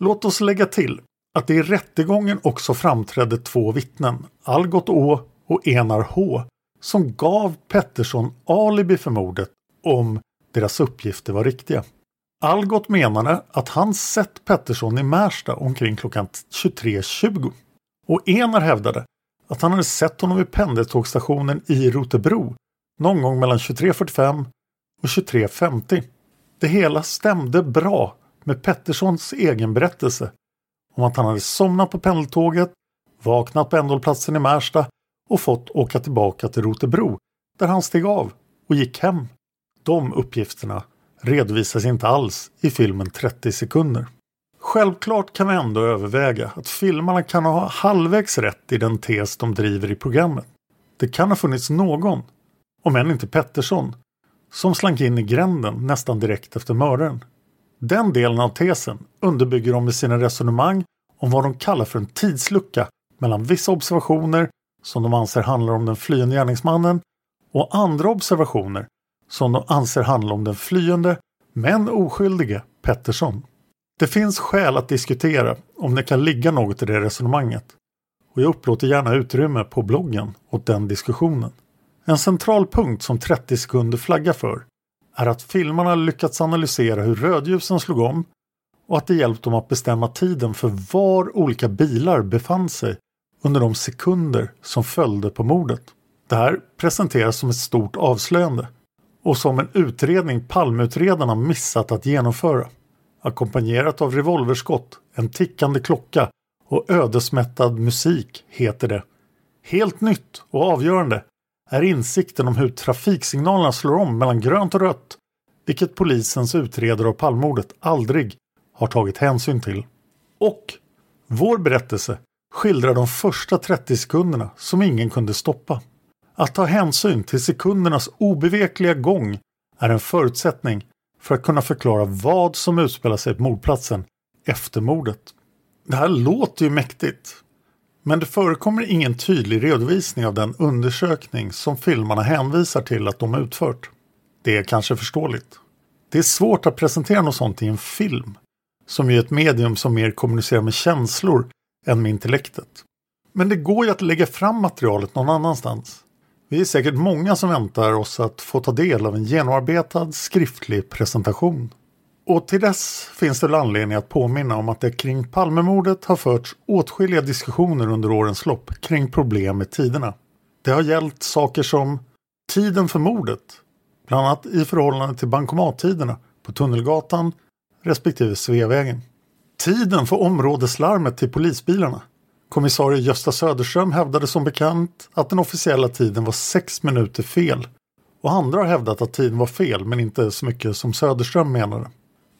Låt oss lägga till att det i rättegången också framträdde två vittnen, Algot Å och Enar H, som gav Pettersson alibi för mordet om deras uppgifter var riktiga. Algot menade att han sett Pettersson i Märsta omkring klockan 23.20 och Enar hävdade att han hade sett honom vid pendeltågstationen i Rotebro någon gång mellan 23.45 och 23.50. Det hela stämde bra med Petterssons egen berättelse om att han hade somnat på pendeltåget, vaknat på ändhållplatsen i Märsta och fått åka tillbaka till Rotebro där han steg av och gick hem. De uppgifterna redovisas inte alls i filmen 30 sekunder. Självklart kan vi ändå överväga att filmarna kan ha halvvägs rätt i den tes de driver i programmet. Det kan ha funnits någon, om än inte Pettersson, som slank in i gränden nästan direkt efter mördaren. Den delen av tesen underbygger de med sina resonemang om vad de kallar för en tidslucka mellan vissa observationer som de anser handlar om den flyende gärningsmannen och andra observationer som de anser handlar om den flyende men oskyldige Pettersson. Det finns skäl att diskutera om det kan ligga något i det resonemanget och jag upplåter gärna utrymme på bloggen åt den diskussionen. En central punkt som 30 sekunder flaggar för är att filmarna lyckats analysera hur rödljusen slog om och att det hjälpt dem att bestämma tiden för var olika bilar befann sig under de sekunder som följde på mordet. Det här presenteras som ett stort avslöjande och som en utredning Palmeutredarna missat att genomföra. Ackompanjerat av revolverskott, en tickande klocka och ödesmättad musik heter det. Helt nytt och avgörande är insikten om hur trafiksignalerna slår om mellan grönt och rött, vilket polisens utredare av palmordet aldrig har tagit hänsyn till. Och vår berättelse skildrar de första 30 sekunderna som ingen kunde stoppa. Att ta hänsyn till sekundernas obevekliga gång är en förutsättning för att kunna förklara vad som utspelar sig på mordplatsen efter mordet. Det här låter ju mäktigt. Men det förekommer ingen tydlig redovisning av den undersökning som filmarna hänvisar till att de utfört. Det är kanske förståeligt. Det är svårt att presentera något sånt i en film, som ju är ett medium som mer kommunicerar med känslor än med intellektet. Men det går ju att lägga fram materialet någon annanstans. Vi är säkert många som väntar oss att få ta del av en genomarbetad skriftlig presentation. Och till dess finns det anledning att påminna om att det kring Palmemordet har förts åtskilliga diskussioner under årens lopp kring problem med tiderna. Det har gällt saker som tiden för mordet, bland annat i förhållande till bankomattiderna på Tunnelgatan respektive Sveavägen. Tiden för områdeslarmet till polisbilarna. Kommissarie Gösta Söderström hävdade som bekant att den officiella tiden var sex minuter fel och andra har hävdat att tiden var fel men inte så mycket som Söderström menade.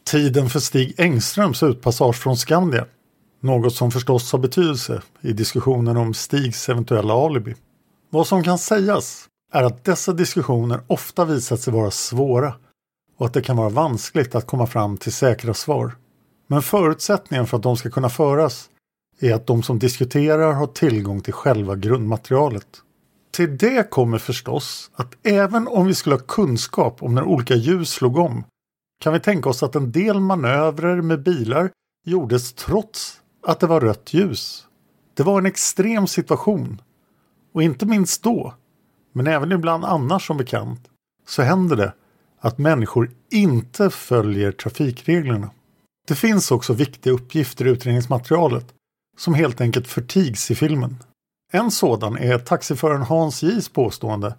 Tiden för Stig Engströms utpassage från Skandia. Något som förstås har betydelse i diskussionen om Stigs eventuella alibi. Vad som kan sägas är att dessa diskussioner ofta visat sig vara svåra och att det kan vara vanskligt att komma fram till säkra svar. Men förutsättningen för att de ska kunna föras är att de som diskuterar har tillgång till själva grundmaterialet. Till det kommer förstås att även om vi skulle ha kunskap om när olika ljus slog om kan vi tänka oss att en del manövrer med bilar gjordes trots att det var rött ljus. Det var en extrem situation. Och inte minst då, men även ibland annars som bekant, så händer det att människor inte följer trafikreglerna. Det finns också viktiga uppgifter i utredningsmaterialet som helt enkelt förtigs i filmen. En sådan är taxiföraren Hans Js påstående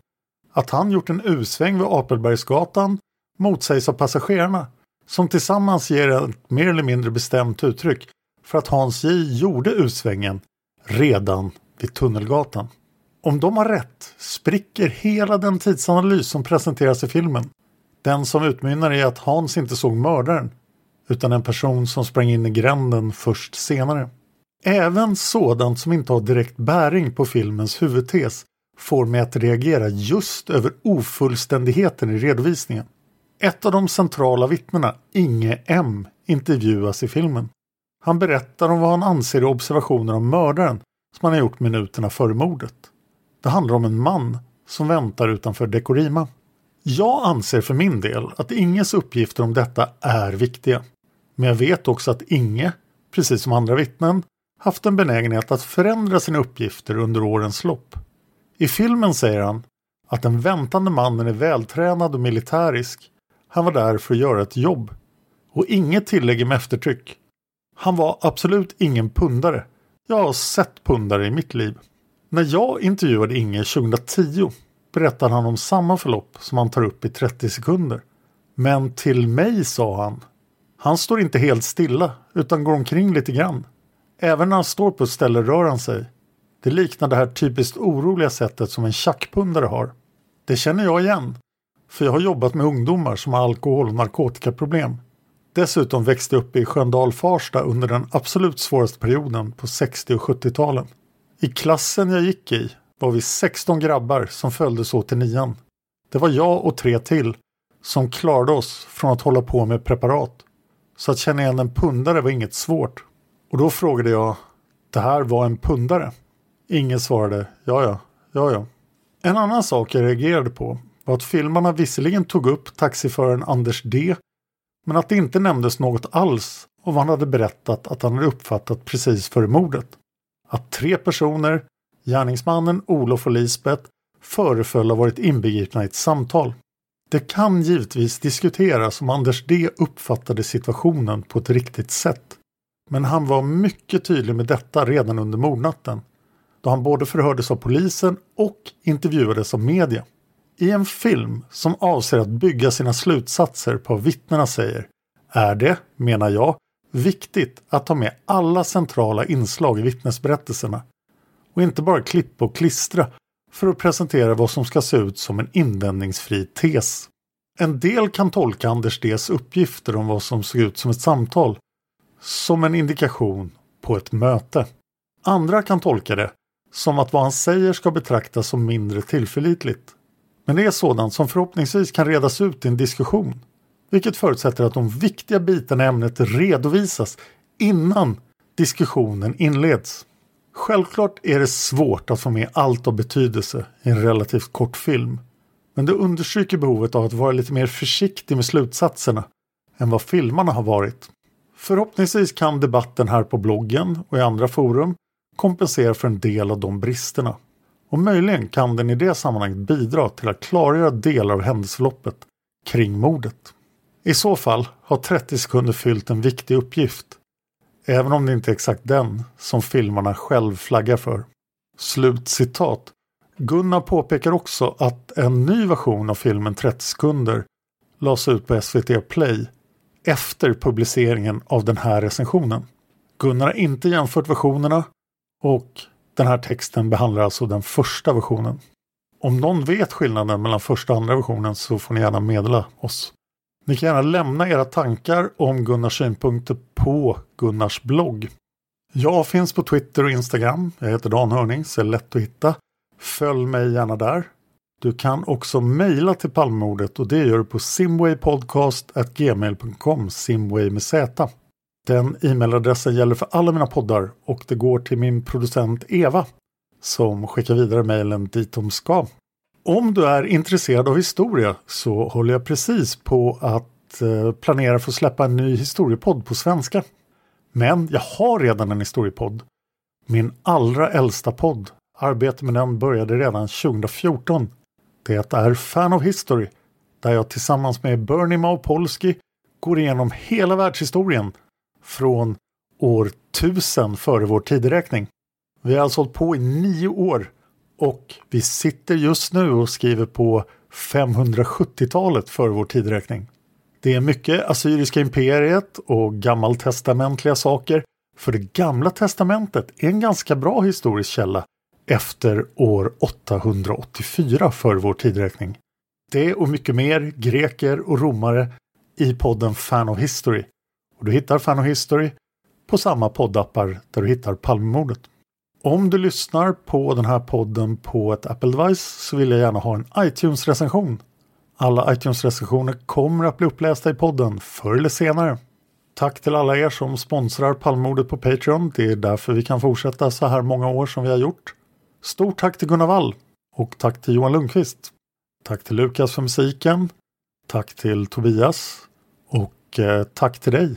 att han gjort en U-sväng vid Apelbergsgatan motsägs av passagerarna som tillsammans ger ett mer eller mindre bestämt uttryck för att Hans J gjorde U-svängen redan vid Tunnelgatan. Om de har rätt spricker hela den tidsanalys som presenteras i filmen. Den som utmynnar i att Hans inte såg mördaren utan en person som sprang in i gränden först senare. Även sådant som inte har direkt bäring på filmens huvudtes får mig att reagera just över ofullständigheten i redovisningen. Ett av de centrala vittnena, Inge M, intervjuas i filmen. Han berättar om vad han anser är observationer om mördaren som han har gjort minuterna före mordet. Det handlar om en man som väntar utanför Dekorima. Jag anser för min del att Inges uppgifter om detta är viktiga. Men jag vet också att Inge, precis som andra vittnen, haft en benägenhet att förändra sina uppgifter under årens lopp. I filmen säger han att den väntande mannen är vältränad och militärisk. Han var där för att göra ett jobb. Och inget tillägger med eftertryck. Han var absolut ingen pundare. Jag har sett pundare i mitt liv. När jag intervjuade Inge 2010 berättade han om samma förlopp som han tar upp i 30 sekunder. Men till mig sa han han står inte helt stilla utan går omkring lite grann. Även när han står på ett ställe rör han sig. Det liknar det här typiskt oroliga sättet som en tjackpundare har. Det känner jag igen. För jag har jobbat med ungdomar som har alkohol och narkotikaproblem. Dessutom växte jag upp i Sköndal Farsta under den absolut svåraste perioden på 60 och 70-talen. I klassen jag gick i var vi 16 grabbar som följdes åt till nian. Det var jag och tre till som klarade oss från att hålla på med preparat. Så att känna igen en pundare var inget svårt. Och då frågade jag, det här var en pundare? Ingen svarade, ja ja, ja ja. En annan sak jag reagerade på var att filmarna visserligen tog upp taxiföraren Anders D men att det inte nämndes något alls om vad han hade berättat att han hade uppfattat precis före mordet. Att tre personer, gärningsmannen, Olof och Lisbeth, föreföll ha varit inbegripna i ett samtal. Det kan givetvis diskuteras om Anders D uppfattade situationen på ett riktigt sätt. Men han var mycket tydlig med detta redan under mordnatten. Då han både förhördes av polisen och intervjuades av media. I en film som avser att bygga sina slutsatser på vad vittnena säger är det, menar jag, viktigt att ta med alla centrala inslag i vittnesberättelserna och inte bara klippa och klistra för att presentera vad som ska se ut som en invändningsfri tes. En del kan tolka Anders Ds uppgifter om vad som såg ut som ett samtal som en indikation på ett möte. Andra kan tolka det som att vad han säger ska betraktas som mindre tillförlitligt. Men det är sådant som förhoppningsvis kan redas ut i en diskussion. vilket förutsätter att de viktiga bitarna i ämnet redovisas innan diskussionen inleds. Självklart är det svårt att få med allt av betydelse i en relativt kort film. Men det understryker behovet av att vara lite mer försiktig med slutsatserna än vad filmarna har varit. Förhoppningsvis kan debatten här på bloggen och i andra forum kompensera för en del av de bristerna. Och möjligen kan den i det sammanhanget bidra till att klargöra delar av händelseförloppet kring mordet. I så fall har 30 sekunder fyllt en viktig uppgift. Även om det inte är exakt den som filmarna själv flaggar för. Slut citat. Gunnar påpekar också att en ny version av filmen 30 sekunder lades ut på SVT Play efter publiceringen av den här recensionen. Gunnar har inte jämfört versionerna och den här texten behandlar alltså den första versionen. Om någon vet skillnaden mellan första och andra versionen så får ni gärna meddela oss. Ni kan gärna lämna era tankar om Gunnars synpunkter på Gunnars blogg. Jag finns på Twitter och Instagram. Jag heter Dan Hörning så är lätt att hitta. Följ mig gärna där. Du kan också mejla till Palmemordet och det gör du på simwaypodcast.gmail.com simway med z. Den e-mailadressen gäller för alla mina poddar och det går till min producent Eva som skickar vidare mejlen dit de ska. Om du är intresserad av historia så håller jag precis på att eh, planera för att släppa en ny historiepodd på svenska. Men jag har redan en historiepodd. Min allra äldsta podd. Arbetet med den började redan 2014. Det är Fan of History där jag tillsammans med Bernie Maupolsky går igenom hela världshistorien från år 1000 före vår tideräkning. Vi har alltså hållit på i nio år och vi sitter just nu och skriver på 570-talet före vår tideräkning. Det är mycket Assyriska imperiet och gammaltestamentliga saker. För det gamla testamentet är en ganska bra historisk källa efter år 884 före vår tideräkning. Det och mycket mer greker och romare i podden Fan of History. Och du hittar Fan och History på samma poddappar där du hittar Palmemordet. Om du lyssnar på den här podden på ett Apple device så vill jag gärna ha en iTunes-recension. Alla iTunes-recensioner kommer att bli upplästa i podden förr eller senare. Tack till alla er som sponsrar Palmemordet på Patreon. Det är därför vi kan fortsätta så här många år som vi har gjort. Stort tack till Gunnar Wall och tack till Johan Lundqvist. Tack till Lukas för musiken. Tack till Tobias och eh, tack till dig